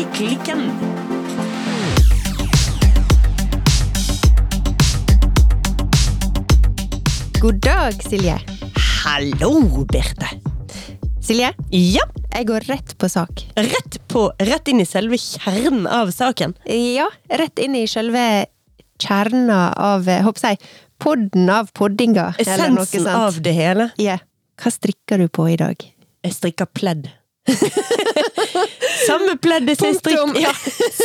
Strikkeklikken. God dag, Silje. Hallo, Birte. Silje, Ja, jeg går rett på sak. rett på, rett inn i selve kjernen av saken. Ja, rett inn i selve kjerna av, håper jeg, podden av poddinga. eller noe Essensen av det hele. Ja. Hva strikker du på i dag? Jeg strikker pledd. Samme pleddet som jeg strikket ja.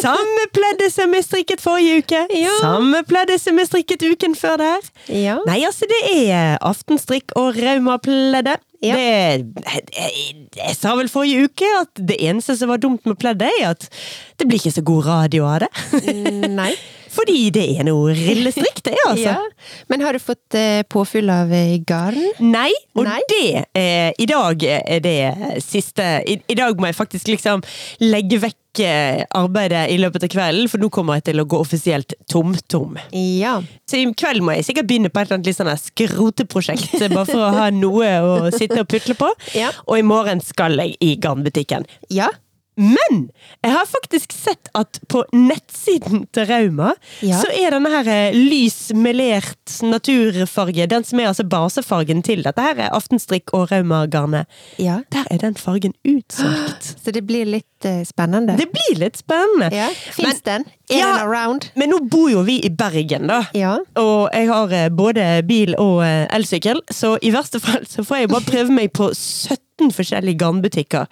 Samme pleddet som jeg strikket forrige uke. Ja. Samme pleddet som jeg strikket uken før der. Ja. Nei, altså, det er aftenstrikk og raumapleddet. Ja. Det jeg, jeg, sa vel forrige uke at det eneste som var dumt med pleddet, er at det blir ikke så god radio av det. Mm, Nei. Fordi det er noe rillestrikk, det, altså. Ja. Men har du fått eh, påfyll av eh, garn? Nei, og Nei. det eh, I dag er det siste i, I dag må jeg faktisk liksom legge vekk eh, arbeidet i løpet av kvelden, for nå kommer jeg til å gå offisielt tom-tom. Ja. Så i kveld må jeg sikkert begynne på et eller annet litt sånn skroteprosjekt, bare for å ha noe å sitte og putle på. Ja. Og i morgen skal jeg i garnbutikken. Ja. Men jeg har faktisk sett at på nettsiden til Rauma, Ja. så er denne her eh, lys melert naturfarge, den som er altså basefargen til dette her er aftenstrikk og Rauma-garnet, ja. der er den fargen utsolgt. Så det blir litt uh, spennende. Det blir litt spennende. ja. Fins den? Er Ja. den around? Men nå bor jo vi i Bergen, da. Ja. Og jeg har eh, både bil og eh, elsykkel, så i verste fall så får jeg bare prøve meg på 17 forskjellige garnbutikker.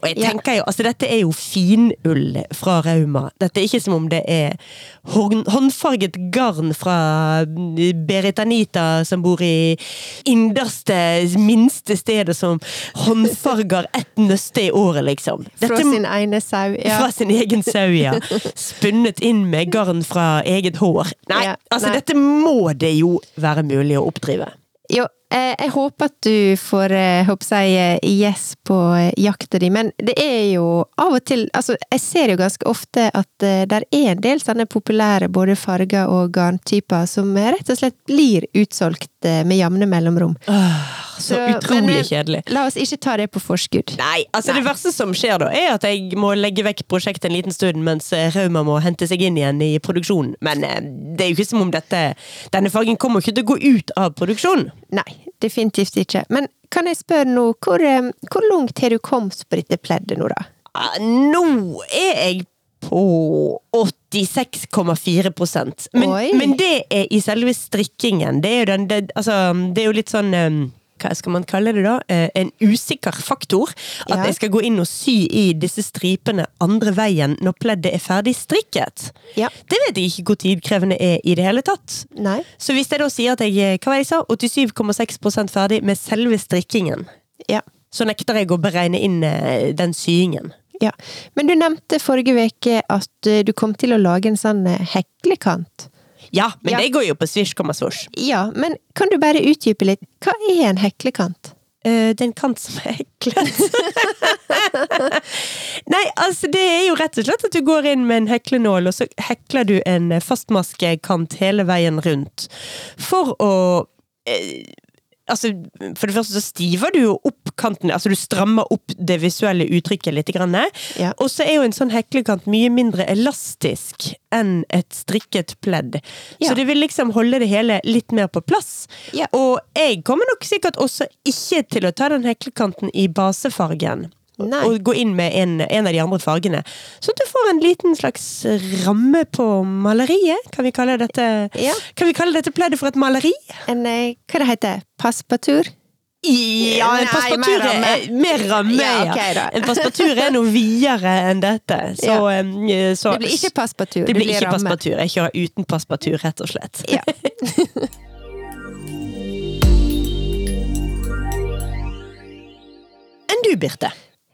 Og jeg tenker jo, altså dette er jo finull fra Rauma. Dette er ikke som om det er håndfarget garn fra mm, Berit Anita som bor i innerste, minste stedet som håndfarger ett nøste i året, liksom. Fra sin ene sau. Ja. fra sin egen sau, ja. Spunnet inn med garn fra eget hår. Nei, altså dette må det jo være mulig å oppdrive. Jo, jeg håper at du får eh, håper jeg, eh, yes på eh, jakta di, men det er jo av og til Altså, jeg ser jo ganske ofte at det er en del sånne populære både farger og garntyper som eh, rett og slett blir utsolgt eh, med jevne mellomrom. Så, Så, utrolig men, eh, kjedelig. La oss ikke ta det på forskudd. Nei, altså Nei. det verste som skjer da, er at jeg må legge vekk prosjektet en liten stund, mens eh, Rauma må hente seg inn igjen i produksjonen. Men eh, det er jo ikke som om dette Denne fargen kommer ikke til å gå ut av produksjonen. Nei, definitivt ikke. Men kan jeg spørre nå, hvor, eh, hvor langt har du kommet på dette pleddet nå, da? Ah, Nå er jeg på 86,4% men, men det er i selve strikkingen. Det er jo, den, det, altså, det er jo litt sånn eh, hva skal man kalle det da? Eh, En usikker faktor. At Ja. jeg skal gå inn og sy i disse stripene andre veien når pleddet er ferdig strikket. Ja. Det vet jeg ikke hvor tidkrevende er i det hele tatt. Nei? Så hvis jeg da sier at jeg eh, hva var jeg sa, 87,6 ferdig med selve strikkingen, Ja. så nekter jeg å beregne inn eh, den syingen. Ja, men du nevnte forrige uke at du kom til å lage en sånn heklekant. Ja, men Ja. det går jo på svisj, komma svosj. Ja, men kan du bare utdype litt? Hva er en heklekant? Uh, det er en kant som er heklet. Nei, altså det er jo rett og slett at du går inn med en heklenål, og så hekler du en fastmaskekant hele veien rundt. For å eh, Altså, for det første så stiver du jo opp kanten, altså du strammer opp det visuelle uttrykket litt. Grann. Ja. Og så er jo en sånn heklekant mye mindre elastisk enn et strikket pledd. Ja. Så det vil liksom holde det hele litt mer på plass. Ja. Og jeg kommer nok sikkert også ikke til å ta den heklekanten i basefargen. Nei. Og gå inn med en, en av de andre fargene. Så du får en liten slags ramme på maleriet. Kan vi kalle dette, Ja. kan vi kalle dette pleddet for et maleri? En, eh, hva det heter Passepartout? Ja, en Nei, passepartout er mer ramme, Ja, ja. En passepartout er noe videre enn dette. Så, Ja. eh, så Det blir ikke passepartout, det blir ikke ramme. passepartout. Jeg kjører uten passepartout, rett og slett. Ja. Enn du, Birte?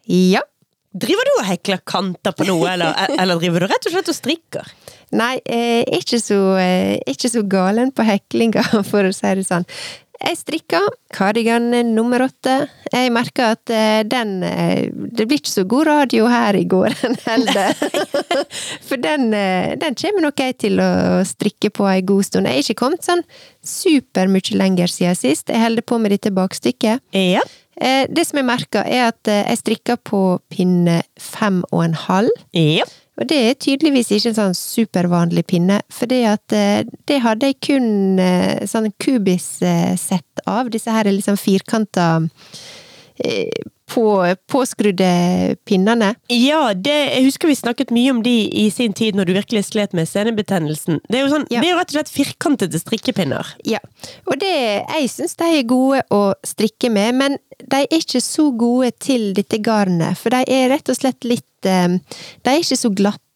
Ja. Driver du og hekler kanter på noe, eller, eller driver du rett og slett og strikker? Nei, eh, ikke så, eh, ikke så galen på heklinga, for å si det sånn. Jeg strikker kardigan nummer åtte. Jeg merker at eh, den eh, Det blir ikke så god radio her i gården heller. For den, den kommer nok jeg til å strikke på ei god stund. Jeg er ikke kommet sånn super mye lenger siden sist. Jeg holder på med dette bakstykket. Ja. Eh, det som jeg merker, er at eh, jeg strikker på pinne fem og en halv. Yep. Og det er tydeligvis ikke en sånn supervanlig pinne, for det eh, det hadde jeg kun sånn kubis-sett av. Disse her liksom firkanta på, påskrudde pinnene. Ja, det, jeg husker vi snakket mye om de i sin tid når du virkelig slet med senebetennelsen. Det er jo, sånn, Ja. det er jo rett og slett firkantete strikkepinner. Ja. Og det, jeg syns de er gode å strikke med, men de er ikke så gode til dette garnet, for de er rett og slett litt eh, De er ikke så glatte.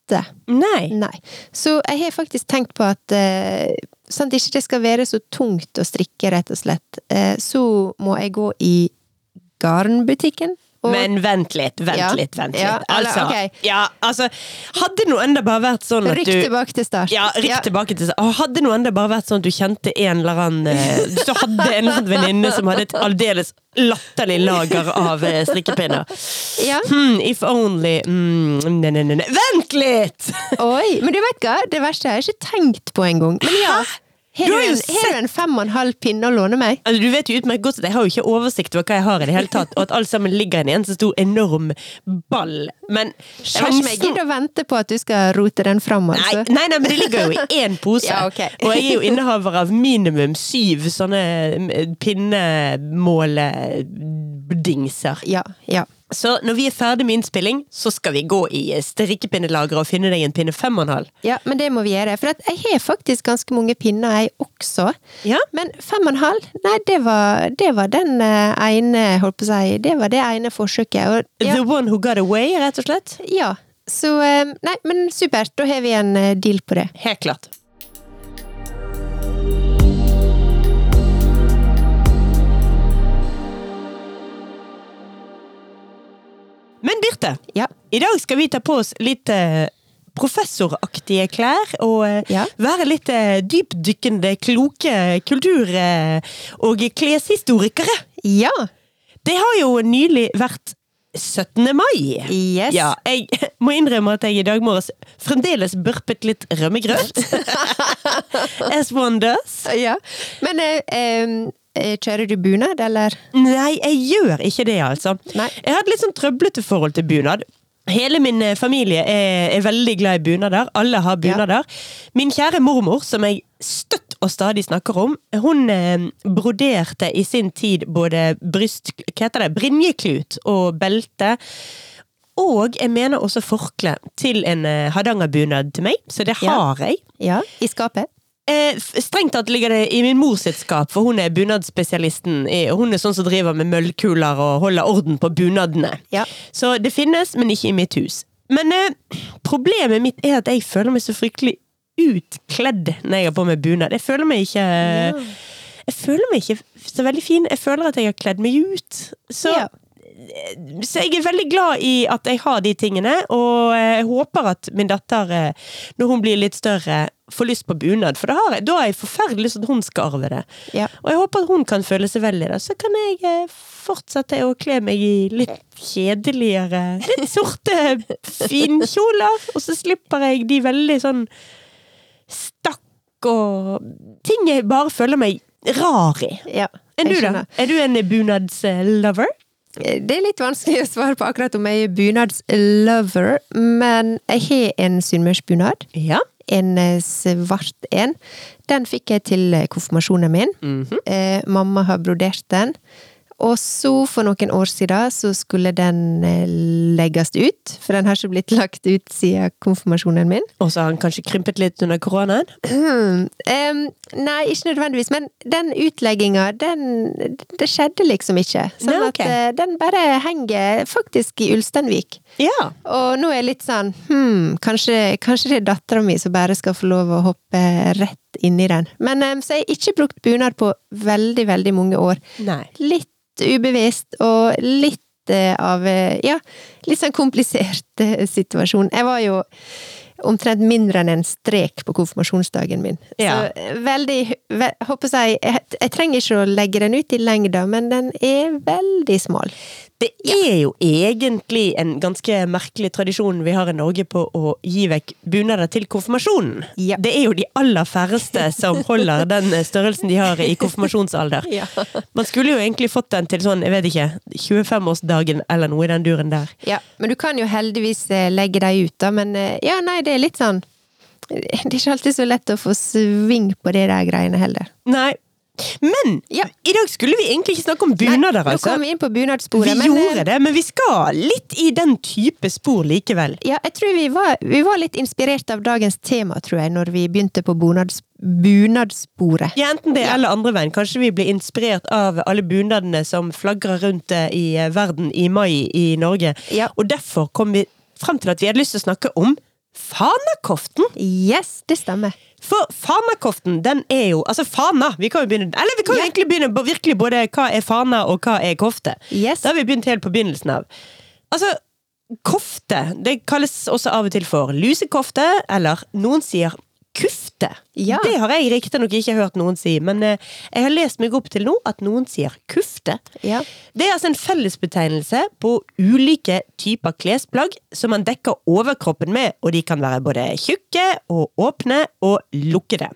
Nei. Nei. Så jeg har faktisk tenkt på at eh, sånn at ikke det skal være så tungt å strikke, rett og slett, eh, så må jeg gå i garnbutikken. og- Men vent litt, vent Ja. litt, vent Ja, litt. eller, Altså, okay. ja, altså Hadde nå enda bare vært sånn at Rykk du tilbake til start. Ja, rykk tilbake til start. Hadde nå enda bare vært sånn at du kjente en eller annen eh, du hadde en eller annen venninne som hadde et aldeles latterlig lager av eh, strikkepinner. Ja. Hmm, if only mm, nei, nei, nei. Vent litt! Oi, men du vet hva? Det verste har jeg ikke tenkt på engang. Men ja, har Du har jo en, sett- har du en fem og en halv pinne å låne meg? Altså, du vet jo utmerket godt at jeg har jo ikke oversikt over hva jeg har i det hele tatt, og at alt sammen ligger i en eneste stor enorm ball. Men sjansen jeg gidder å vente på at du skal rote den fram, Nei, altså. nei, nei, men det ligger jo i én pose. Ja, okay. og jeg er jo innehaver av minimum syv sånne mm, pinnemåledingser. Ja, ja. Så når vi er ferdig med innspilling, så skal vi gå i strikkepinnelageret og finne deg en pinne fem og en halv. Ja, men det må vi gjøre. For jeg har faktisk ganske mange pinner, jeg også. Ja. Men fem og en halv, nei, det var, det var den eh, ene, holdt på å si, det var det ene forsøket. Og, ja, The one who got away, rett og slett. ja. Så eh, Nei, men supert. Da har vi en eh, deal på det. Helt klart. Men Birte, Ja. i dag skal vi ta på oss litt eh, professoraktige klær og eh, Ja. være litt eh, dypdykkende, kloke kultur- og kleshistorikere. Ja! Det har jo nylig vært 17. mai. Yes. Ja, jeg må innrømme at jeg i dag morges fremdeles burpet litt rømmegrøt. As one does. ja. Men eh, eh, kjører du bunad, eller? Nei, jeg gjør ikke det, altså. Nei. Jeg har et litt sånn trøblete forhold til bunad. Hele min eh, familie er, er veldig glad i bunader. Alle har bunader. Min kjære mormor, som jeg støtt og stadig snakker om, hun eh, broderte i sin tid både bryst... Hva heter det? Brynjeklut og belte. Og jeg mener også forkle til en eh, hardangerbunad til meg, så det Ja. har jeg. Ja. I skapet? Eh, strengt tatt ligger det i min mors sitt skap, for hun er bunadsspesialisten. Hun er sånn som driver med møllkuler og holder orden på bunadene. Ja. Så det finnes, men ikke i mitt hus. Men eh, problemet mitt er at jeg føler meg så fryktelig utkledd når jeg har på meg bunad. Jeg føler meg ikke Jeg føler meg ikke så veldig fin. Jeg føler at jeg har kledd meg ut. Så Ja. Så jeg er veldig glad i at jeg har de tingene, og jeg håper at min datter, eh, når hun blir litt større, får lyst på bunad. For har jeg, da har jeg forferdelig lyst til at hun skal arve det. Ja. Og jeg håper at hun kan føle seg vel i det. Så kan jeg eh, fortsette å kle meg i litt kjedeligere, litt sorte finkjoler. Og så slipper jeg de veldig sånn stakk og ting jeg bare føler meg rar i. ja. Enn du, da? Er du en bunadslover? Det er litt vanskelig å svare på akkurat om jeg er bunadslover, men jeg har en sunnmørsbunad. Ja. En eh, svart en. Den fikk jeg til eh, konfirmasjonen min. eh, mamma har brodert den. Og så, for noen år siden, så skulle den eh, legges ut. For den har ikke blitt lagt ut siden konfirmasjonen min. Og så har den kanskje krympet litt under koronaen? um, nei, ikke nødvendigvis, men den utlegginga, den Det skjedde liksom ikke. Sånn Nei, okay. at uh, den bare henger faktisk i Ulsteinvik. Ja. Og nå er jeg litt sånn hm, kanskje, kanskje det er dattera mi som bare skal få lov å hoppe rett inn i den. Men em, så jeg har ikke brukt bunad på veldig, veldig mange år. Nei. Litt ubevisst, og litt eh, av eh, Ja, litt sånn komplisert eh, situasjon. Jeg var jo omtrent mindre enn en strek på konfirmasjonsdagen min. Ja. Så eh, veldig ve, Håper jeg, jeg Jeg trenger ikke å legge den ut i lengda, men den er veldig smal. Det er jo egentlig en ganske merkelig tradisjon vi har i Norge på å gi vekk bunader til konfirmasjonen. Ja. Det er jo de aller færreste som holder den størrelsen de har i konfirmasjonsalder. Ja. Man skulle jo egentlig fått den til sånn, jeg vet ikke, 25-årsdagen eller noe i den duren der. Ja, men du kan jo heldigvis eh, legge deg ut, da. Men eh, ja, nei, det er litt sånn Det er ikke alltid så lett å få sving på de der greiene heller. Nei. Men Ja. i dag skulle vi egentlig ikke snakke om bunader, Nei, nå altså. kom vi inn på bunadssporet. Vi men, eh, gjorde det, men vi skal litt i den type spor likevel. Ja, jeg tror vi var, vi var litt inspirert av dagens tema, tror jeg, når vi begynte på bunads, bunadsporet. Ja, enten det Ja. eller andre veien. Kanskje vi blir inspirert av alle bunadene som flagrer rundt eh, i eh, verden i mai i Norge. Ja. Og derfor kom vi frem til at vi hadde lyst til å snakke om fanakoften. Yes, det stemmer. For fanakoften, den er jo Altså, fana Vi kan jo begynne Eller vi kan jo yeah. egentlig begynne på virkelig både hva er fana og hva er kofte. Yes. Da har vi begynt helt på begynnelsen av. Altså, kofte det kalles også av og til for lusekofte, eller noen sier kufte. Ja. Det har jeg riktignok ikke hørt noen si, men eh, jeg har lest meg opp til nå at noen sier kufte. Ja. Det er altså en fellesbetegnelse på ulike typer klesplagg som man dekker overkroppen med, og de kan være både tjukke og åpne og lukkede.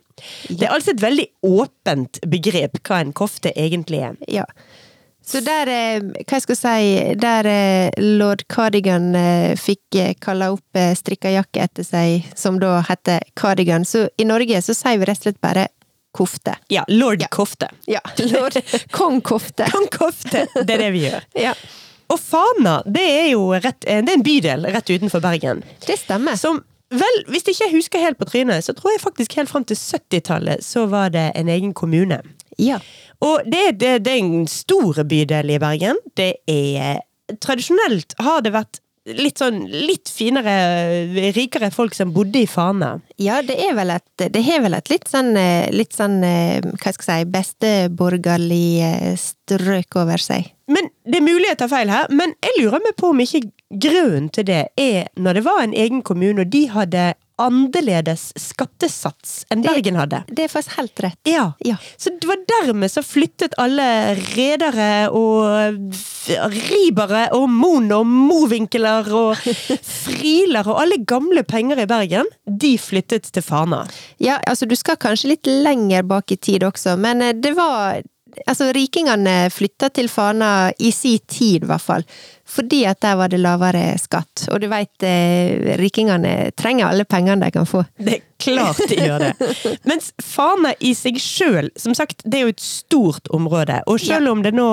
Det er altså et veldig åpent begrep hva en kofte egentlig er. Ja. Så der, eh, hva jeg skal si, der eh, lord Cardigan eh, fikk kalla opp strikka jakke etter seg, som da heter cardigan, så i Norge så sier vi rett og slett bare kofte. Ja, lord Ja. kofte. Ja, lord kong kofte. kong kofte, det er det vi gjør. Ja, Og Fana, det er jo rett, det er en bydel rett utenfor Bergen. det stemmer. Som Vel, hvis ikke jeg husker helt på trynet, så tror jeg faktisk helt fram til 70-tallet så var det en egen kommune. Ja. Og det, det, det er en stor bydel i Bergen. Det er Tradisjonelt har det vært litt sånn litt finere, rikere folk som bodde i Fana. Ja, det er vel et, det har vel et litt sånn, eh, litt sånn, eh, hva skal jeg si, besteborgerlig eh, strøk over seg. Men det er mulig jeg tar feil her, men jeg lurer meg på om ikke grunnen til det er når det var en egen kommune, og de hadde annerledes skattesats enn Det- Bergen hadde. Det er faktisk helt rett. Ja. Ja. Så det var dermed så flyttet alle redere og ribere og Mon og Mowinkler og Friler og alle gamle penger i Bergen, de flyttet til Fana. Ja, altså du skal kanskje litt lenger bak i tid også, men eh, det var Altså, rikingene flytta til Fana i si tid, i hvert fall. Fordi at der var det lavere skatt. Og du veit, eh, rikingene trenger alle pengene de kan få. Det er klart de gjør det. Mens Fana i seg sjøl, som sagt, det er jo et stort område. Og selv om det nå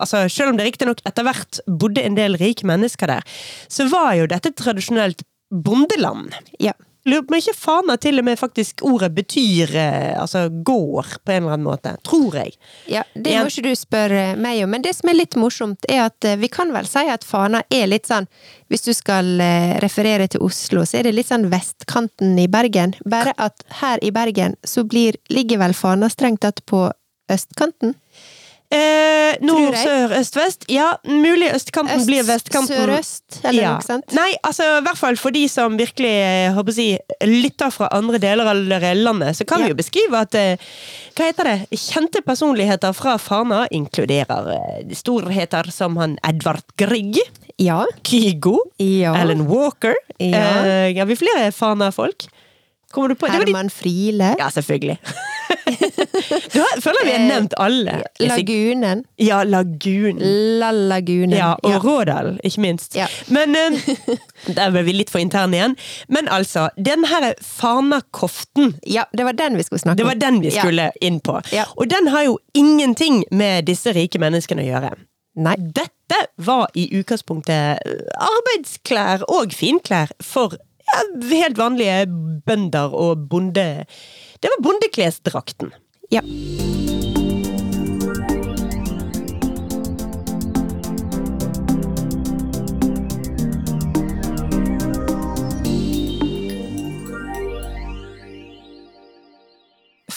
altså sjøl om det riktignok etter hvert bodde en del rike mennesker der, så var jo dette tradisjonelt bondeland. Ja. Lurer på om ikke Fana til og med faktisk ordet betyr eh, altså gård, på en eller annen måte. Tror jeg. Ja, det må ikke du spørre meg om, men det som er litt morsomt, er at eh, vi kan vel si at Fana er litt sånn Hvis du skal eh, referere til Oslo, så er det litt sånn vestkanten i Bergen. Bare at her i Bergen så blir, ligger vel Fana strengt tatt på østkanten? Eh, nord, sør, øst, vest. Ja, mulig østkanten Øst, blir vestkanten. Sørøst, eller ja. noe sånt? Nei, altså i hvert fall for de som virkelig eh, håper å si, lytter fra andre deler av landet, så kan Ja. vi jo beskrive at eh, hva heter det, kjente personligheter fra Fana inkluderer eh, storheter som han Edvard Grieg, Ja. Kygo, Ja. Alan Walker. Ja. Eh, ja, vi flere Fana-folk. Kommer du på? Herman Friele. Ja, selvfølgelig. du har, føler vi har nevnt alle. Lagunen. Ja, Lagunen. La-lagunen. Ja, og Rådal, ikke minst. Ja. Men eh, Der ble vi litt for interne igjen. Men altså, den her fanakoften Ja, det var den vi skulle snakke om. det var den vi Ja. skulle inn på. Ja. Og den har jo ingenting med disse rike menneskene å gjøre. Nei. Dette var i utgangspunktet eh, arbeidsklær og finklær for ja, helt vanlige bønder og bonde... Det var bondeklesdrakten. Ja.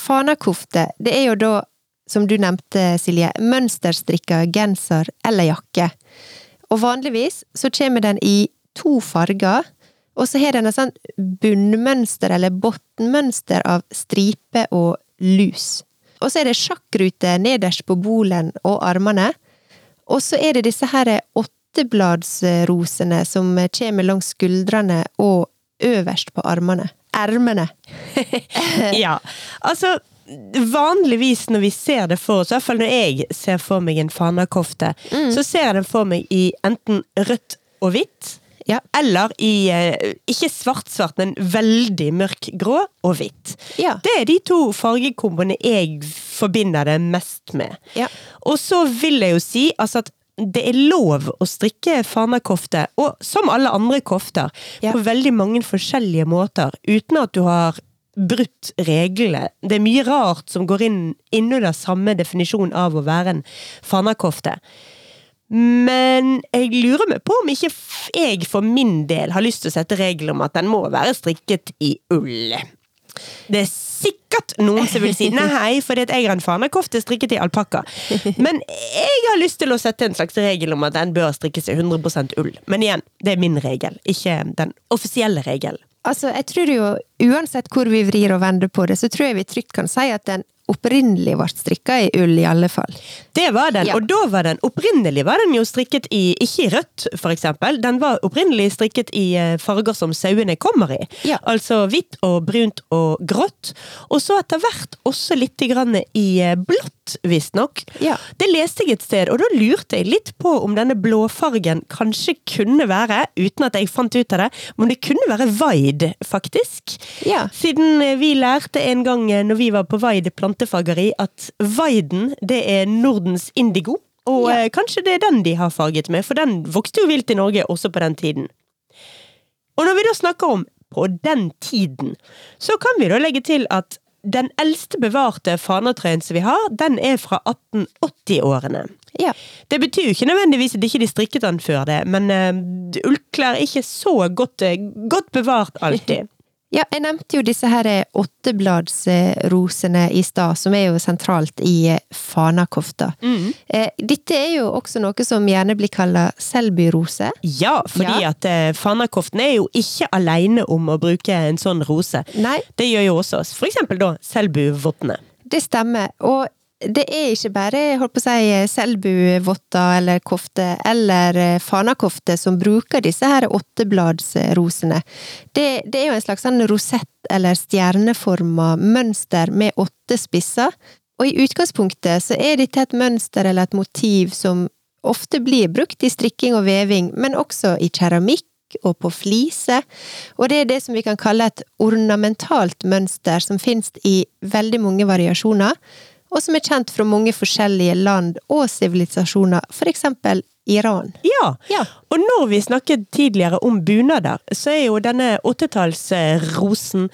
Fanakofte, det er jo da, som du nevnte, Silje, mønsterstrikka genser eller jakke. Og vanligvis så kommer den i to farger, og så har den et sånn bunnmønster eller bunnmønster av stripe og lus. Og så er det sjakkruter nederst på bolen og armene. Og så er det disse her åttebladsrosene som kommer langs skuldrene og øverst på armene. Ermene. Ja, altså Vanligvis når vi ser det for oss, i hvert fall når jeg ser for meg en fanakofte, så ser jeg den for meg i enten rødt og hvitt, Ja. eller i eh, ikke svart-svart, men veldig mørk grå og hvitt. Ja. Det er de to fargekomboene jeg forbinder det mest med. Ja. Og så vil jeg jo si altså at det er lov å strikke fanakofte, og som alle andre kofter, på veldig mange forskjellige måter, uten at du har brutt reglene. Det er mye rart som går inn innunder samme definisjon av å være en fanakofte. Men jeg lurer meg på om ikke jeg for min del har lyst til å sette regler om at den må være strikket i ull. Det er sikkert noen som vil si nei, fordi at jeg har en fanekofte strikket i alpakka. Men jeg har lyst til å sette en slags regel om at den bør strikkes i 100% ull. Men igjen, det er min regel, ikke den offisielle regelen. Altså, jeg tror jo, uansett hvor vi vrir og vender på det, så tror jeg vi trygt kan si at den opprinnelig ble strikka i ull, i alle fall. Det var den, Ja. og da var den opprinnelig var den jo strikket i, ikke i rødt for eksempel, den var opprinnelig strikket i eh, farger som sauene kommer i. Ja. Altså hvitt og brunt og grått, og så etter hvert også litt grann i eh, blått, visstnok. Ja. Det leste jeg et sted, og da lurte jeg litt på om denne blåfargen kanskje kunne være, uten at jeg fant ut av det, om det kunne være Vaid, faktisk. Ja. Siden eh, vi lærte en gang eh, når vi var på Vaid plantefageri, at Vaiden det er Nordens indigo. Og Ja. eh, kanskje det er den de har farget med, for den vokste jo vilt i Norge også på den tiden. Og når vi da snakker om på den tiden, så kan vi da legge til at den eldste bevarte fanatrøyen som vi har, den er fra 1880-årene. Ja. Det betyr jo ikke nødvendigvis at ikke de strikket den før det, men uh, ullklær er ikke så godt, uh, godt bevart alltid. Ja, jeg nevnte jo disse her åttebladsrosene i stad, som er jo sentralt i eh, fanakofta. Mm. Dette er jo også noe som gjerne blir kalla selbyrose. Ja, fordi Ja. at uh, fanakoften er jo ikke aleine om å bruke en sånn rose. Nei, Det gjør jo også for eksempel da selbuvottene. det stemmer. Og det er ikke bare holdt på å si, selbuvotter eller kofte eller eh, fanakofte som bruker disse her åttebladsrosene. Det, det er jo en slags sånn rosett eller stjerneforma mønster med åtte spisser. Og i utgangspunktet så er dette et mønster eller et motiv som ofte blir brukt i strikking og veving, men også i keramikk og på flise, og det er det som vi kan kalle et ornamentalt mønster som finnes i veldig mange variasjoner, og som er kjent fra mange forskjellige land og sivilisasjoner, eksempel Iran. Ja. Ja. Og når vi snakket tidligere om bunader, så er jo denne åttetallsrosen,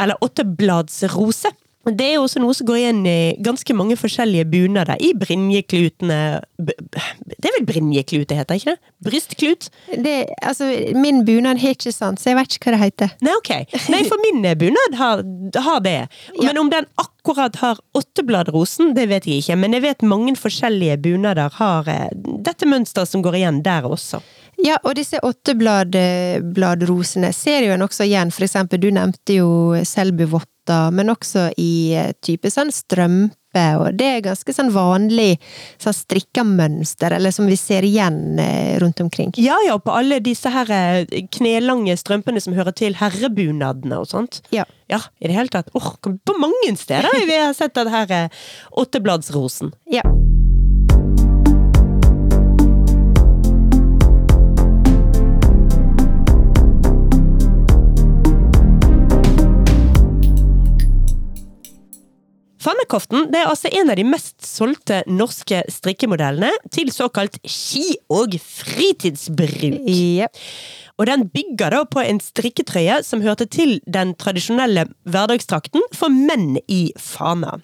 eller åttebladsrose, det er jo også noe som går igjen i ganske mange forskjellige bunader. I brynjeklutene b- b- Det er vel brynjeklute heter, ikke det? Brystklut? Det, altså, min bunad har ikke sant, så jeg vet ikke hva det heter. Nei, ok. Nei, for min bunad har, har det. Men om den akkurat har åttebladrosen, det vet jeg ikke. Men jeg vet mange forskjellige bunader har eh, dette mønsteret som går igjen der også. Ja, og disse åttebladrosene ser jo en også igjen, for eksempel du nevnte jo selbuvotta, men også i eh, type sånn strømpe, og det er ganske sånn vanlig sånn strikka mønster, eller som vi ser igjen eh, rundt omkring. Ja, ja, på alle disse her eh, knelange strømpene som hører til herrebunadene og sånt. Ja. Ja, i det hele tatt. Åh, på mange steder vi har sett den her eh, åttebladsrosen. Ja. Fannekoften det er altså en av de mest solgte norske strikkemodellene til såkalt ski- og fritidsbruk. Yep. Og den bygger da på en strikketrøye som hørte til den tradisjonelle hverdagstrakten for menn i Fana.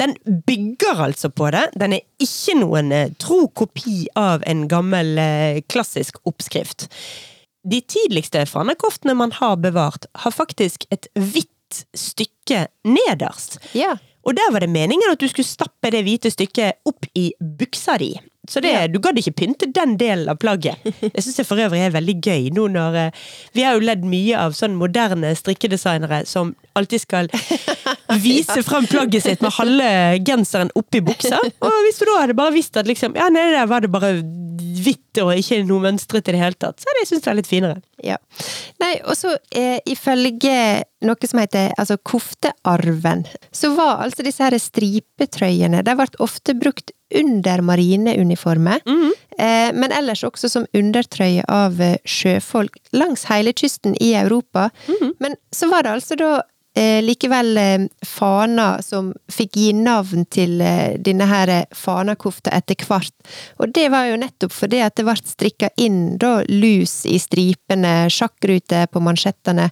Den bygger altså på det. Den er ikke noen eh, tro kopi av en gammel eh, klassisk oppskrift. De tidligste fanekoftene man har bevart, har faktisk et hvitt stykke nederst. Ja. Og der var det meningen at du skulle stappe det hvite stykket opp i buksa di. Så det, du gadd ikke pynte den delen av plagget. Jeg syns det for øvrig er veldig gøy nå når eh, Vi har jo ledd mye av sånn moderne strikkedesignere som alltid skal vise frem plagget sitt med halve genseren oppi buksa. Og hvis du da hadde bare visst at liksom, ja, nei, der var det bare hvitt og ikke noe mønstret i det hele tatt, så hadde jeg syntes det var litt finere. Ja. Nei, og så eh, ifølge noe som heter altså koftearven, så var altså disse her stripetrøyene De ble ofte brukt under marineuniformer, eh, men ellers også som undertrøye av eh, sjøfolk langs hele kysten i Europa. Men så var det altså da eh, likevel eh, fana som fikk gi navn til eh, denne her eh, fanakofta etter hvert. Og det var jo nettopp fordi at det ble strikka inn da lus i stripene, sjakkruter på mansjettene,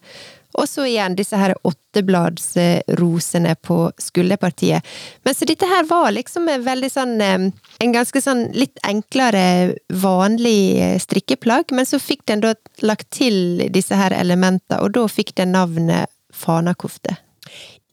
og så igjen disse her åttebladsrosene på skulderpartiet. Men så dette her var liksom en veldig sånn En ganske sånn litt enklere, vanlig eh, strikkeplagg, men så fikk den da lagt til disse her elementene, og da fikk den navnet fanakofte.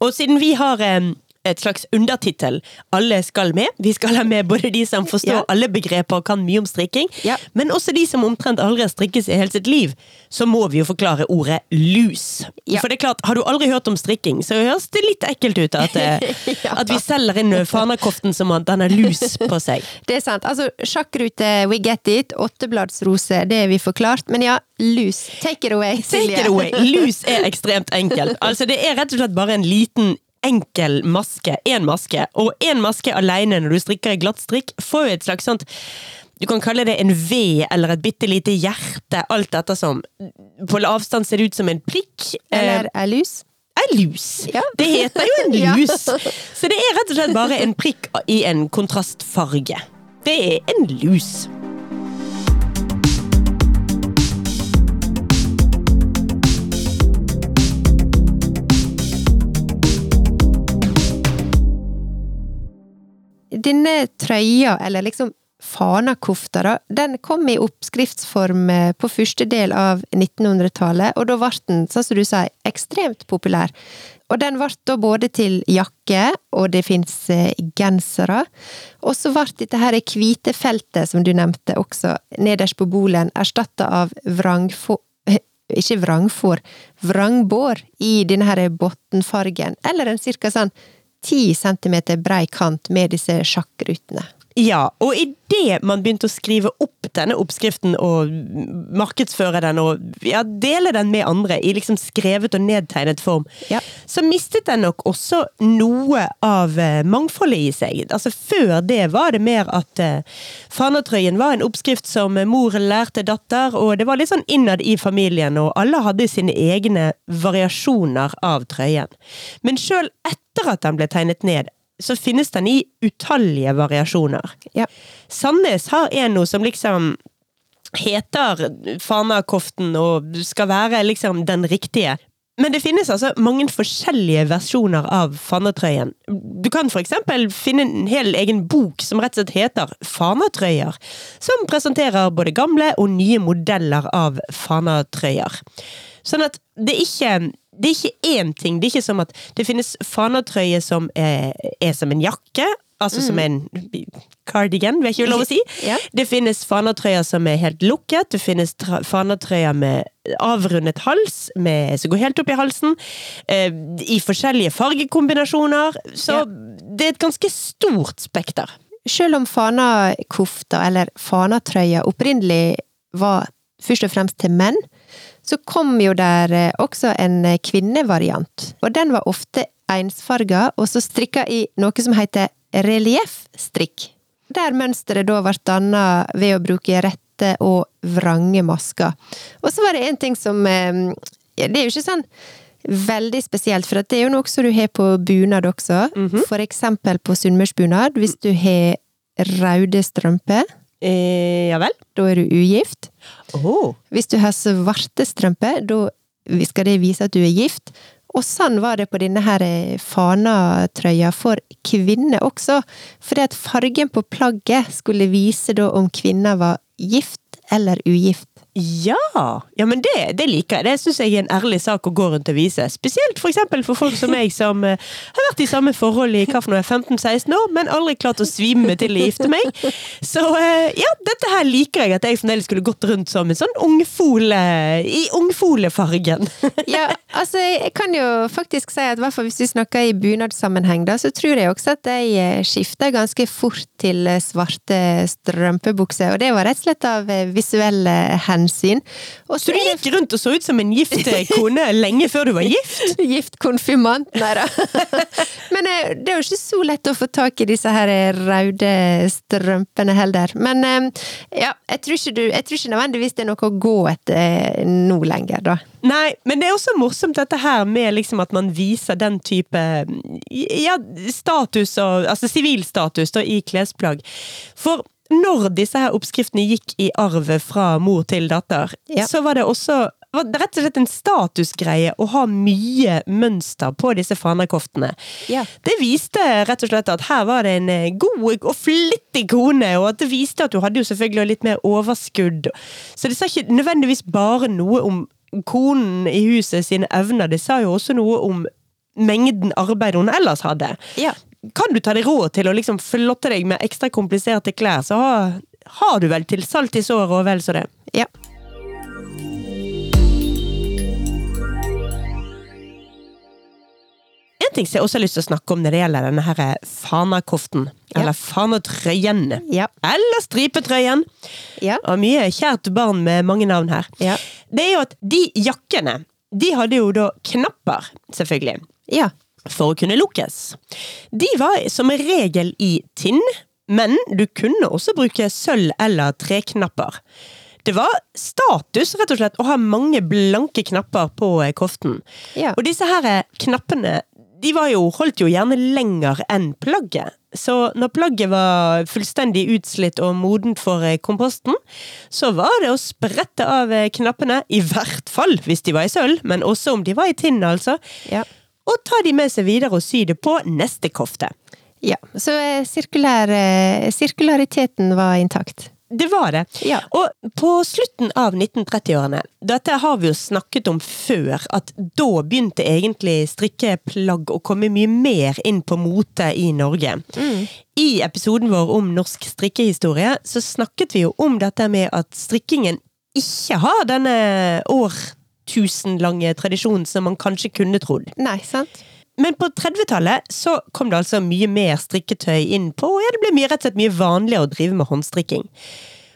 Og siden vi har eh, et slags undertittel 'Alle skal med', vi skal ha med både de som forstår Ja. alle begreper og kan mye om strikking, Ja. men også de som omtrent aldri har strikket i hele sitt liv, så må vi jo forklare ordet lus. Ja. For det er klart, har du aldri hørt om strikking, så høres det litt ekkelt ut at, eh, at vi selger inn fanakoften som at den har lus på seg. Det er sant. Altså, sjakkrute, we get it. Åttebladsrose, det er vi forklart. Men ja, lus. Take it away, Silje. Take it away. Lus er ekstremt enkelt. Altså, det er rett og slett bare en liten enkel maske. Én maske. Og én maske alene når du strikker i glattstrikk, får jo et slags sånt du kan kalle det en V eller et bitte lite hjerte, alt ettersom. På avstand ser det ut som en prikk. Eller ei lus. Ei lus! Ja. Det heter jo en Ja. lus! Så det er rett og slett bare en prikk i en kontrastfarge. Det er en lus. Denne trøya, eller liksom fanakofta, da, den kom i oppskriftsform eh, på første del av 1900-tallet, og da ble den, sånn som du sier, ekstremt populær. Og den ble da både til jakke, og det fins gensere. Og så ble dette her hvite feltet, som du nevnte også, nederst på bolen, erstatta av vrangfår ikke vrangfår, vrangbår i denne her bunnfargen, eller en cirka sånn ti centimeter brei kant med disse sjakkrutene. Ja, og idet man begynte å skrive opp denne oppskriften og markedsføre den og ja, dele den med andre i liksom skrevet og nedtegnet form, Ja. så mistet den nok også noe av eh, mangfoldet i seg. Altså Før det var det mer at uh, fanatrøyen var en oppskrift som mor lærte datter, og det var litt sånn innad i familien, og alle hadde sine egne variasjoner av trøyen. Men sjøl etter at den ble tegnet ned, så finnes den i utallige variasjoner. Ja. Sandnes har en noe som liksom heter fanakoften og skal være liksom den riktige. Men det finnes altså mange forskjellige versjoner av fanatrøyen. Du kan eksempel finne en hel egen bok som rett og slett heter Fanatrøyer, som presenterer både gamle og nye modeller av fanatrøyer. Sånn at det er ikke det er ikke én ting. Det er ikke som at det finnes fanatrøye som er, er som en jakke, altså som en cardigan, vet ikke lov å si. Ja. Det finnes fanatrøyer som er helt lukket, det finnes fanatrøyer med avrundet hals, med, som går helt opp i halsen, eh, i forskjellige fargekombinasjoner. Så Ja. det er et ganske stort spekter. Selv om fanakofta, eller fanatrøya, opprinnelig var først og fremst til menn, så kom jo der eh, også en eh, kvinnevariant. Og den var ofte ensfarga, og så strikka i noe som heter relieffstrikk. Der mønsteret da ble danna ved å bruke rette og vrange masker. Og så var det en ting som eh, Det er jo ikke sånn veldig spesielt, for det er jo noe som du har på bunad også. For eksempel på sunnmørsbunad, hvis du har røde strømper, Eh, ja vel? da er du ugift. Oh. Hvis du har svarte strømper, da skal det vise at du er gift. Og sånn var det på denne her eh, fanatrøya for kvinner også. Fordi at fargen på plagget skulle vise da om kvinna var gift eller ugift. Ja! ja men det, det liker jeg. Det syns jeg er en ærlig sak å gå rundt og vise. Spesielt for for folk som meg, som uh, har vært i samme forhold i hva for noe, 15-16 år, men aldri klart å svime til å gifte meg. Så uh, ja, dette her liker jeg at jeg fremdeles skulle gått rundt som en sånn ungfole i ungfolefargen. ja, altså jeg kan jo faktisk si at hvis vi snakker i bunadssammenheng, da, så tror jeg også at jeg skifter ganske fort til svarte strømpebukser, og det var rett og slett av visuelle hensyn hensyn. så du gikk rundt og så ut som en gift kone lenge før du var gift? gift konfirmant, nei da. Men eh, det er jo ikke så lett å få tak i disse her eh, røde strømpene heller. Men eh, ja, jeg tror, ikke du, jeg tror ikke nødvendigvis det er noe å gå etter nå lenger, da. Nei, men det er også morsomt dette her med liksom at man viser den type ja, status og Altså sivilstatus i klesplagg. For når disse her oppskriftene gikk i arv fra mor til datter, ja. så var det også var det rett og slett en statusgreie å ha mye mønster på disse fanekoftene. Ja. Det viste rett og slett at her var det en eh, god og flittig kone, og at det viste at du hadde jo selvfølgelig litt mer overskudd. Så det sa ikke nødvendigvis bare noe om konen i huset sine evner, det sa jo også noe om mengden arbeid hun ellers hadde. Ja kan du ta deg råd til å liksom flotte deg med ekstra kompliserte klær, så har, har du vel til salt i såret og vel så det. Ja. En ting som jeg også har lyst til å snakke om når det gjelder denne her fanakoften, ja. eller fanatrøyen, ja. eller stripetrøyen, ja. og mye kjært barn med mange navn her, ja. det er jo at de jakkene, de hadde jo da knapper, selvfølgelig. Ja for å kunne lukkes. De var som regel i tinn, men du kunne også bruke sølv- eller treknapper. Det var status rett og slett å ha mange blanke knapper på eh, koften. Ja. Og disse her eh, knappene de var jo, holdt jo gjerne lenger enn plagget. Så når plagget var fullstendig utslitt og modent for eh, komposten, så var det å sprette av knappene, i hvert fall hvis de var i sølv, men også om de var i tinn, altså. Ja og ta de med seg videre og sy det på neste kofte. Ja, så eh, sirkulær, eh, sirkulariteten var intakt. Det var det. Ja. Og på slutten av 1930-årene, dette har vi jo snakket om før, at da begynte egentlig strikkeplagg å komme mye mer inn på mote i Norge. Mm. I episoden vår om norsk strikkehistorie så snakket vi jo om dette med at strikkingen ikke har denne år tusenlange tradisjonen som man kanskje kunne trodd. Nei, sant? Men på 30-tallet så kom det altså mye mer strikketøy inn på, og ja, det ble mye, rett og slett mye vanligere å drive med håndstrikking.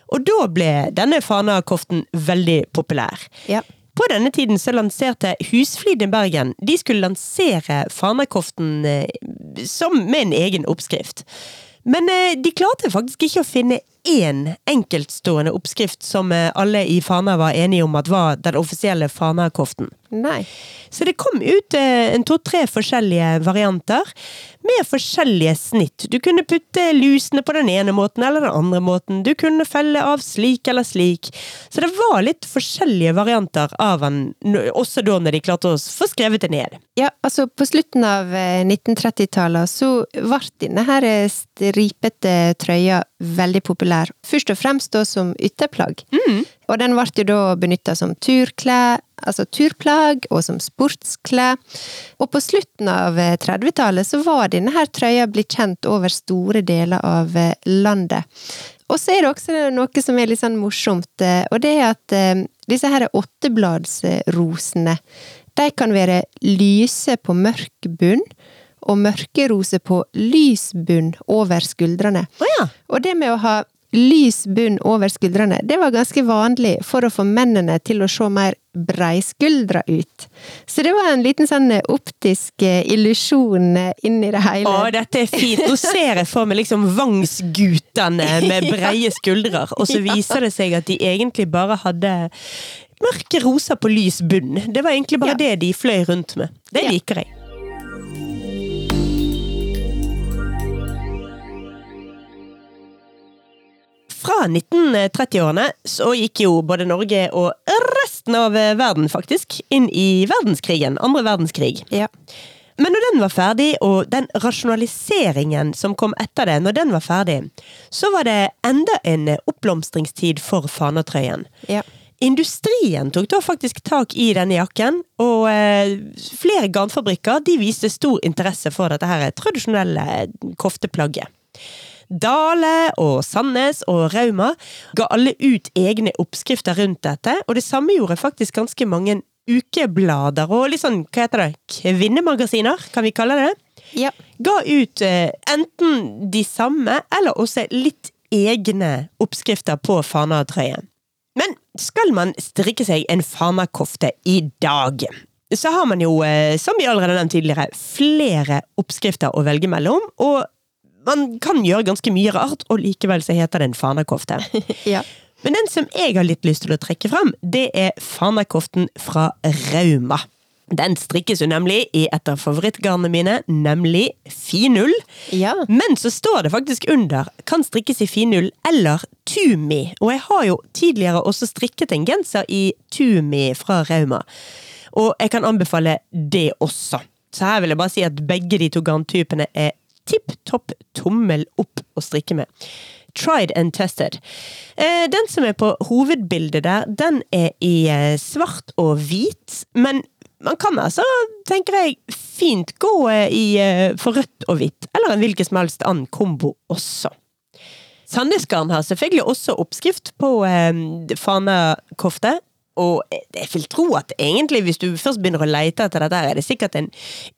Og da ble denne fanakoften veldig populær. Ja. På denne tiden så lanserte Husflid i Bergen De skulle lansere fanakoften eh, som med en egen oppskrift. Men eh, de klarte faktisk ikke å finne én enkeltstående oppskrift som eh, alle i Fana var enige om at var den offisielle Fana-koften. Nei. Så det kom ut eh, en to-tre forskjellige varianter med forskjellige snitt. Du kunne putte lusene på den ene måten eller den andre måten. Du kunne felle av slik eller slik. Så det var litt forskjellige varianter av den, også da når de klarte å få skrevet det ned. Ja, altså på slutten av 1930-tallet eh, så ble denne her stripete trøya veldig populær. Først og fremst da som ytterplagg. Mm. Og den ble jo da benytta som turklær, altså turplagg, og som sportsklær. Og på slutten av 30-tallet så var denne her trøya blitt kjent over store deler av eh, landet. Og så er det også noe som er litt sånn morsomt, eh, og det er at eh, disse her åttebladsrosene, de kan være lyse på mørk bunn, og mørkerose på lys bunn over skuldrene. Oh ja. Og det med å ha lys bunn over skuldrene, det var ganske vanlig for å få mennene til å se mer breiskuldra ut. Så det var en liten sånn optisk eh, illusjon eh, inni det hele. Å, dette er fint! Nå ser jeg for meg liksom Vangsgutene med breie skuldre, og så viser det seg at de egentlig bare hadde mørke roser på lys bunn. Det var egentlig bare ja. det de fløy rundt med. Det liker jeg. Fra 1930-årene så gikk jo både Norge og resten av verden, faktisk, inn i verdenskrigen. Andre verdenskrig. Ja. Men når den var ferdig, og den rasjonaliseringen som kom etter det, når den var ferdig, så var det enda en oppblomstringstid for fanetrøyen. Ja. Industrien tok da faktisk tak i denne jakken, og eh, flere garnfabrikker de viste stor interesse for dette her tradisjonelle kofteplagget. Dale og Sandnes og Rauma ga alle ut egne oppskrifter rundt dette, og det samme gjorde faktisk ganske mange ukeblader og litt sånn, hva heter det, kvinnemagasiner, kan vi kalle det? Ja. Ga ut eh, enten de samme, eller også litt egne oppskrifter på Fana-trøyen. Men skal man strikke seg en Fana-kofte i dag, så har man jo, eh, som vi allerede nevnt tidligere, flere oppskrifter å velge mellom, og man kan gjøre ganske mye rart, og likevel så heter det en Fana-kofte. ja. Men den som jeg har litt lyst til å trekke frem, det er Fana-koften fra Rauma. Den strikkes jo nemlig i et av favorittgarnene mine, nemlig finull. Ja. Men så står det faktisk under kan strikkes i finull eller tumi. Og jeg har jo tidligere også strikket en genser i tumi fra Rauma. Og jeg kan anbefale det også. Så her vil jeg bare si at begge de to garntypene er tipp topp tommel opp å strikke med. Tried and tested. Eh, den som er på hovedbildet der, den er i eh, svart og hvit, men man kan altså, tenker jeg, fint gå eh, i for rødt og hvitt, eller en hvilken som helst annen kombo også. Sandnesgarn har selvfølgelig også oppskrift på eh, fanekofte, og jeg vil tro at egentlig, hvis du først begynner å leite etter dette, er det sikkert en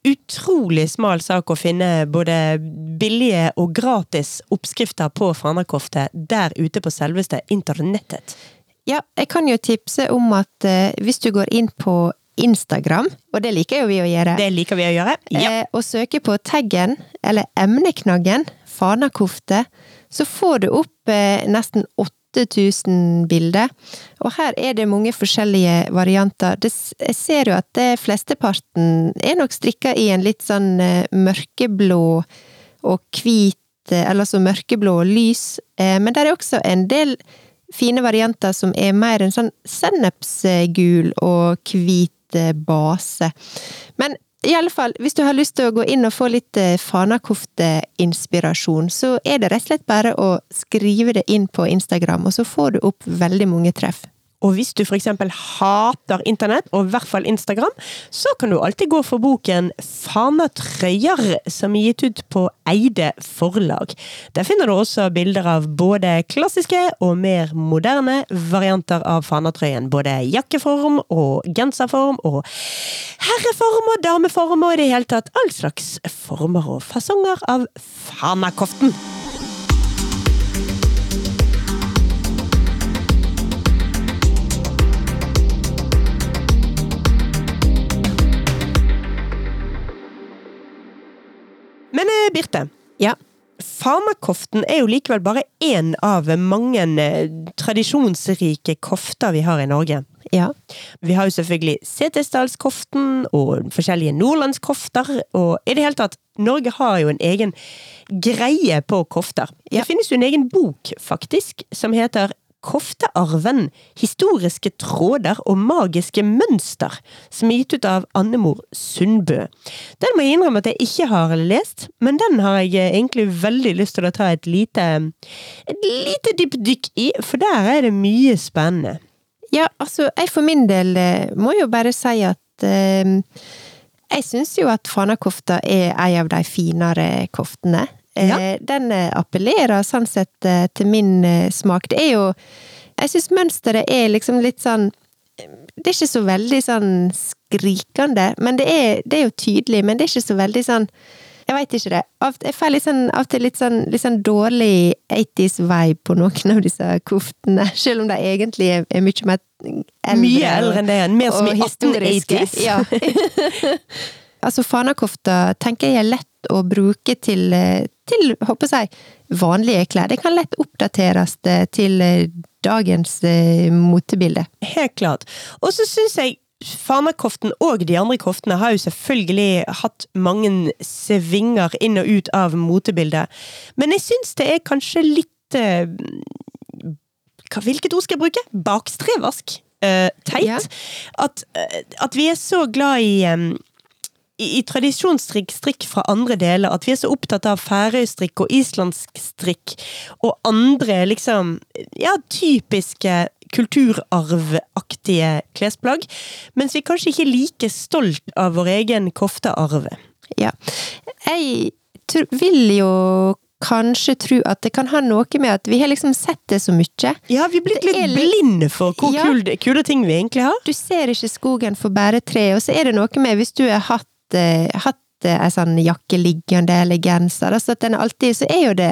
utrolig smal sak å finne både billige og gratis oppskrifter på fanakofte der ute på selveste internettet. Ja, jeg kan jo tipse om at eh, hvis du går inn på Instagram, og det liker jo vi å gjøre. Det liker vi å gjøre, ja. Eh, og søker på taggen, eller emneknaggen, fanakofte, så får du opp eh, nesten 8000 bilder. Og her er det mange forskjellige varianter. Det, jeg ser jo at det flesteparten er nok strikka i en litt sånn eh, mørkeblå og hvit, eh, eller så mørkeblå og lys, eh, men det er også en del fine varianter som er mer en sånn sennepsgul og hvit base. Men i alle fall, hvis du har lyst til å gå inn og få litt eh, fanakofteinspirasjon, så er det rett og slett bare å skrive det inn på Instagram, og så får du opp veldig mange treff. Og hvis du f.eks. hater internett, og i hvert fall Instagram, så kan du alltid gå for boken Fanatrøyer, som er gitt ut på Eide forlag. Der finner du også bilder av både klassiske og mer moderne varianter av fanatrøyen. Både jakkeform og genserform og herreform og dameform og i det hele tatt all slags former og fasonger av fanakoften. Men eh, Birte. Ja. Farmakoften er jo likevel bare én av mange eh, tradisjonsrike kofter vi har i Norge. Ja. Vi har jo selvfølgelig Setesdalskoften og forskjellige nordlandskofter, og i det hele tatt, Norge har jo en egen greie på kofter. Ja. Det finnes jo en egen bok, faktisk, som heter Koftearven historiske tråder og magiske mønster, som er gitt ut av Annemor Sundbø. Den må jeg innrømme at jeg ikke har lest, men den har jeg egentlig veldig lyst til å ta et lite et lite dypdykk i, for der er det mye spennende. Ja, altså, jeg for min del eh, må jo bare si at eh, jeg syns jo at fanakofta er ei av de finere koftene. Ja. Eh, den eh, appellerer sånn sett eh, til min smak. Det er jo Jeg syns mønsteret er liksom litt sånn Det er ikke så veldig sånn skrikende, men det er, det er jo tydelig, men det er ikke så veldig sånn jeg veit ikke det. Jeg får litt sånn, av og til litt sånn, litt sånn dårlig 80s-vibe på noen av disse koftene, selv om de egentlig er, er mye mer eldre. Mye eldre enn det, mer som i 1880s. Ja. altså, fanakofta tenker jeg er lett å bruke til, eh, til håper jeg, vanlige klær. Det kan lett oppdateres eh, til eh, dagens motebilde. Helt klart. Og så syns jeg Farmerkoften og de andre koftene har jo selvfølgelig hatt mange svinger inn og ut av motebildet, men jeg syns det er kanskje litt eh, Hvilket ord skal jeg bruke? Bakstreversk. Eh, teit. Ja. At, at, vi er så glad i i, i tradisjonsstrikk strikk fra andre deler, at vi er så opptatt av færøystrikk og islandsk strikk og andre liksom ja, typiske kulturarvaktige klesplagg, mens vi kanskje ikke er like stolt av vår egen koftearv. Ja. Jeg tror, vil jo kanskje tro at det kan ha noe med at vi har liksom sett det så mye. Ja, vi er blitt litt litt- blinde for hvor Ja. kule, kule ting vi egentlig har. Du ser ikke skogen for bare tre, og så er det noe med hvis du har hatt, eh, hatt eh, ei sånn jakke liggende eller genser, altså at den er alltid, så er jo det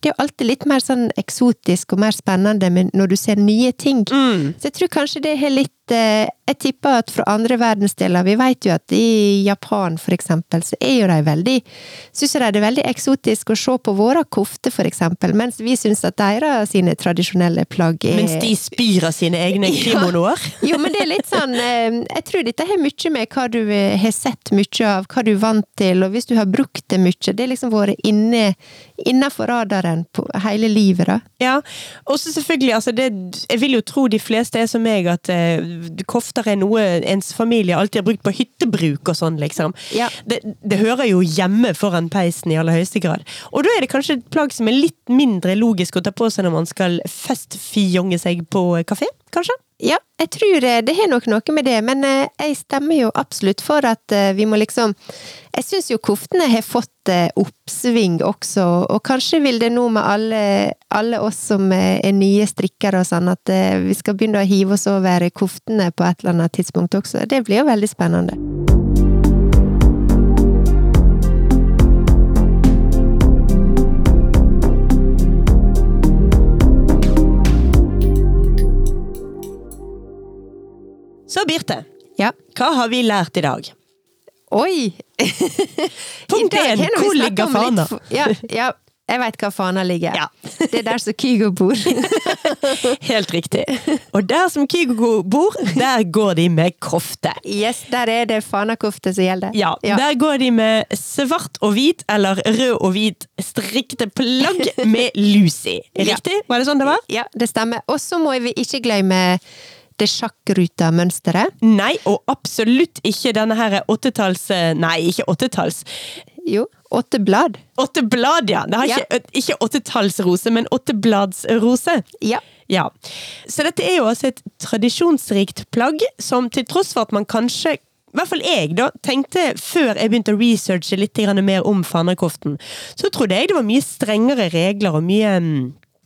det er jo alltid litt mer sånn eksotisk og mer spennende når du ser nye ting. Mm. Så jeg tror kanskje det har litt eh, Jeg tipper at fra andre verdensdeler Vi vet jo at i Japan, for eksempel, så er jo de veldig Syns de det er veldig eksotisk å se på våre kofter, for eksempel, mens vi syns at deres sine tradisjonelle plagg er Mens de spyr av sine egne Ja. jo, men det er litt sånn eh, Jeg tror dette har mye med hva du eh, har sett mye av, hva du er vant til, og hvis du har brukt det mye. Det har liksom vært inne innafor radaren på hele livet, da. Ja, og så selvfølgelig, altså det, jeg vil jo tro de fleste er som meg, at eh, kofter er noe ens familie alltid har brukt på hyttebruk og sånn, liksom. Ja. Det, det hører jo hjemme foran peisen i aller høyeste grad. Og da er det kanskje et plagg som er litt mindre logisk å ta på seg når man skal festfjonge seg på kafé, kanskje? Ja, jeg tror eh, det har nok noe med det, men eh, jeg stemmer jo absolutt for at eh, vi må liksom Jeg syns jo koftene har fått oppsving også, og kanskje vil det nå med alle, alle oss som er nye strikkere og sånn, at vi skal begynne å hive oss over koftene på et eller annet tidspunkt også. Det blir jo veldig spennende. Så Birte, Ja. hva har vi lært i dag? Oi! Punkt én, hvor ligger fana? Ja, ja, jeg veit hva fana ligger. Ja. Det er der som Kygo bor. Helt riktig. Og der som Kygo bor, der går de med kofte. Yes, der er det fanakofte som gjelder. Ja, der går de med svart og hvit, eller rød og hvit strikkete plagg med lus i. Riktig? Var det sånn det var? Ja, det stemmer. Og så må vi ikke glemme det sjakkruta-mønsteret. Nei, og absolutt ikke denne her åttetalls... Nei, ikke åttetalls. Jo, åtte blad. Åtte blad, ja! Det har Ja. ikke, ikke åttetallsrose, men åttebladsrose. Ja. Ja. Så dette er jo altså et tradisjonsrikt plagg som til tross for at man kanskje i hvert fall jeg da, tenkte før jeg begynte å researche litt mer om fanekoften, så trodde jeg det var mye strengere regler og mye mm,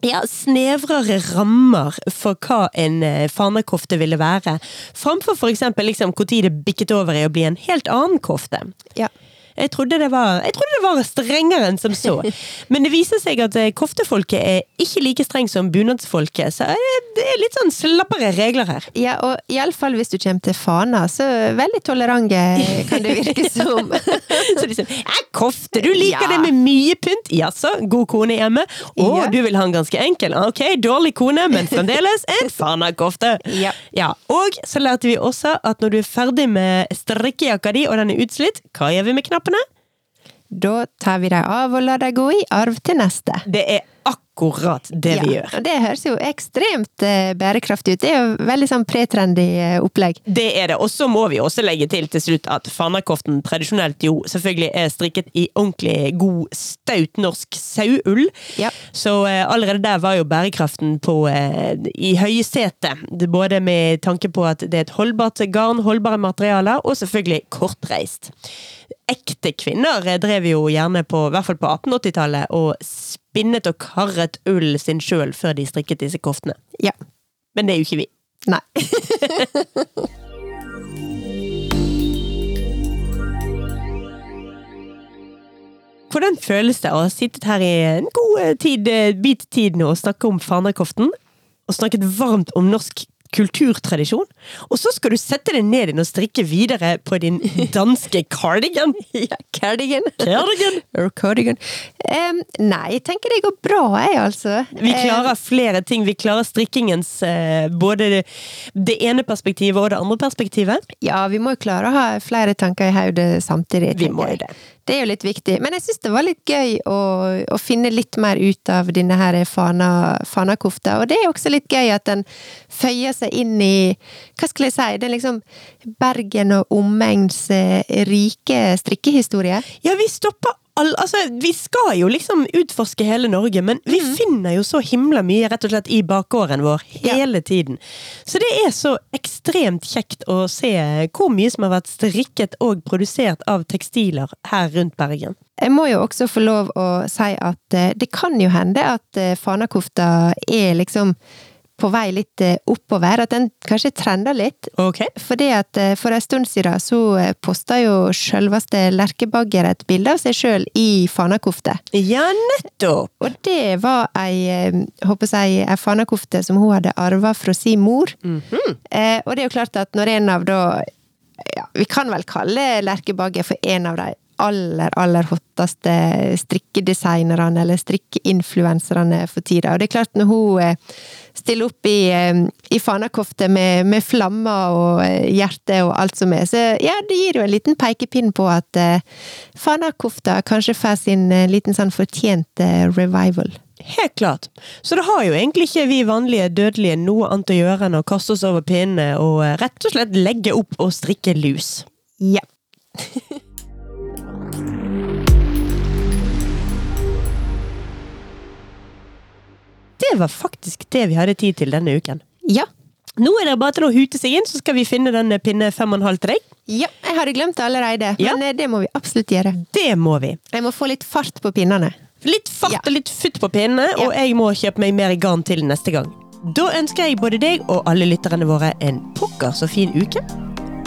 ja, snevrere rammer for hva en fanekofte ville være, framfor for eksempel liksom tid det bikket over i å bli en helt annen kofte. ja. Jeg trodde, det var, jeg trodde det var strengere enn som så. Men det viser seg at eh, koftefolket er ikke like strengt som bunadsfolket, så eh, det er litt sånn slappere regler her. Ja, og iallfall hvis du kommer til Fana, så veldig tolerante kan det virke som. Så sier ja, 'Kofte, du liker Ja. det med mye pynt'. Jaså, god kone hjemme? Å, Ja. du vil ha en ganske enkel? Ok, dårlig kone, men fremdeles en fanakofte. Ja. ja. Og så lærte vi også at når du er ferdig med strikkejakka di, og den er utslitt, hva gjør vi med knappene? Da tar vi dem av og lar dem gå i arv til neste. Det er akkurat det vi gjør. og det høres jo ekstremt eh, bærekraftig ut. Det er jo veldig sånn pretrendy eh, opplegg. Det er det. Og så må vi også legge til til slutt at fanakoften tradisjonelt jo selvfølgelig er strikket i ordentlig god, staut norsk sauull. Ja. Så eh, allerede der var jo bærekraften på eh, i høysetet. Det- Både med tanke på at det er et holdbart garn, holdbare materialer, og selvfølgelig kortreist. Ekte kvinner eh, drev jo gjerne på, i hvert fall på 1880-tallet, og spinnet og karret ull sin sjøl før de strikket disse koftene. Ja. Men det er jo ikke vi. Nei. Hvordan føles det å ha sittet her i en god tid, eh, bit tid nå og snakke om fanakoften? Og snakket varmt om norsk kulturtradisjon? Og så skal du sette deg ned inn og strikke videre på din danske cardigan? Ja, cardigan. Cardigan! Cardigan. Um, nei, jeg tenker det går bra, jeg, altså. Vi klarer flere ting. Vi klarer strikkingens uh, både det, det ene perspektivet og det andre perspektivet. Eh, ja, vi må jo klare å ha flere tanker i hodet samtidig. Vi må jo det. Det er jo litt viktig. Men jeg syns det var litt gøy å, å finne litt mer ut av denne her fana, fanakofta. Og det er også litt gøy at den føyer seg inn i Hva skal jeg si? Det er liksom Bergen og omegns eh, rike strikkehistorie. Ja, vi stopper all, altså, vi skal jo liksom utforske hele Norge, men vi Mm. finner jo så himla mye rett og slett i bakgården vår hele tiden. Så det er så ekstremt kjekt å se hvor mye som har vært strikket og produsert av tekstiler her rundt Bergen. Jeg må jo også få lov å si at eh, det kan jo hende at eh, fanakofta er liksom på vei litt eh, oppover, at den kanskje trender litt. Okay. Fordi at eh, for en stund siden så eh, posta jo sjølveste Lerkebagger et bilde av seg sjøl i fanakofte. Ja, nettopp! Og det var ei, håper jeg, ei fanakofte som hun hadde arva fra sin mor. eh, og det er jo klart at når en av da ja, Vi kan vel kalle Lerkebagger for en av de aller, aller hotteste strikkedesignerne, eller strikkeinfluenserne for tida. Og det er klart, når hun eh, stiller opp i, eh, i fanakofte med, med flammer og eh, hjerte og alt som er, så ja, det gir jo en liten pekepinn på at uh, fanakofta kanskje får sin uh, liten sånn fortjente revival. Helt klart. Så det har jo egentlig ikke vi vanlige dødelige noe annet å gjøre enn å kaste oss over pinnene og rett og slett legge opp og strikke lus. Ja. Det var faktisk det vi hadde tid til denne uken. Ja. Nå er det bare til å hute seg inn, så skal vi finne den pinne fem og en halv til deg. Ja, jeg hadde glemt det allerede, Ja. men eh, det må vi absolutt gjøre. Det må vi. Jeg må få litt fart på pinnene. Litt fart Ja. og litt futt på pinnene, og jeg må kjøpe meg mer garn til neste gang. Da ønsker jeg både deg og alle lytterne våre en pokker så fin uke.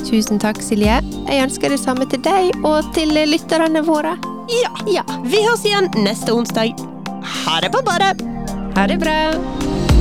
Tusen takk, Silje. Jeg ønsker det samme til deg og til lytterne våre. Ja. Ja. Vi høres igjen neste onsdag. Ha det på badet! Ha det bra!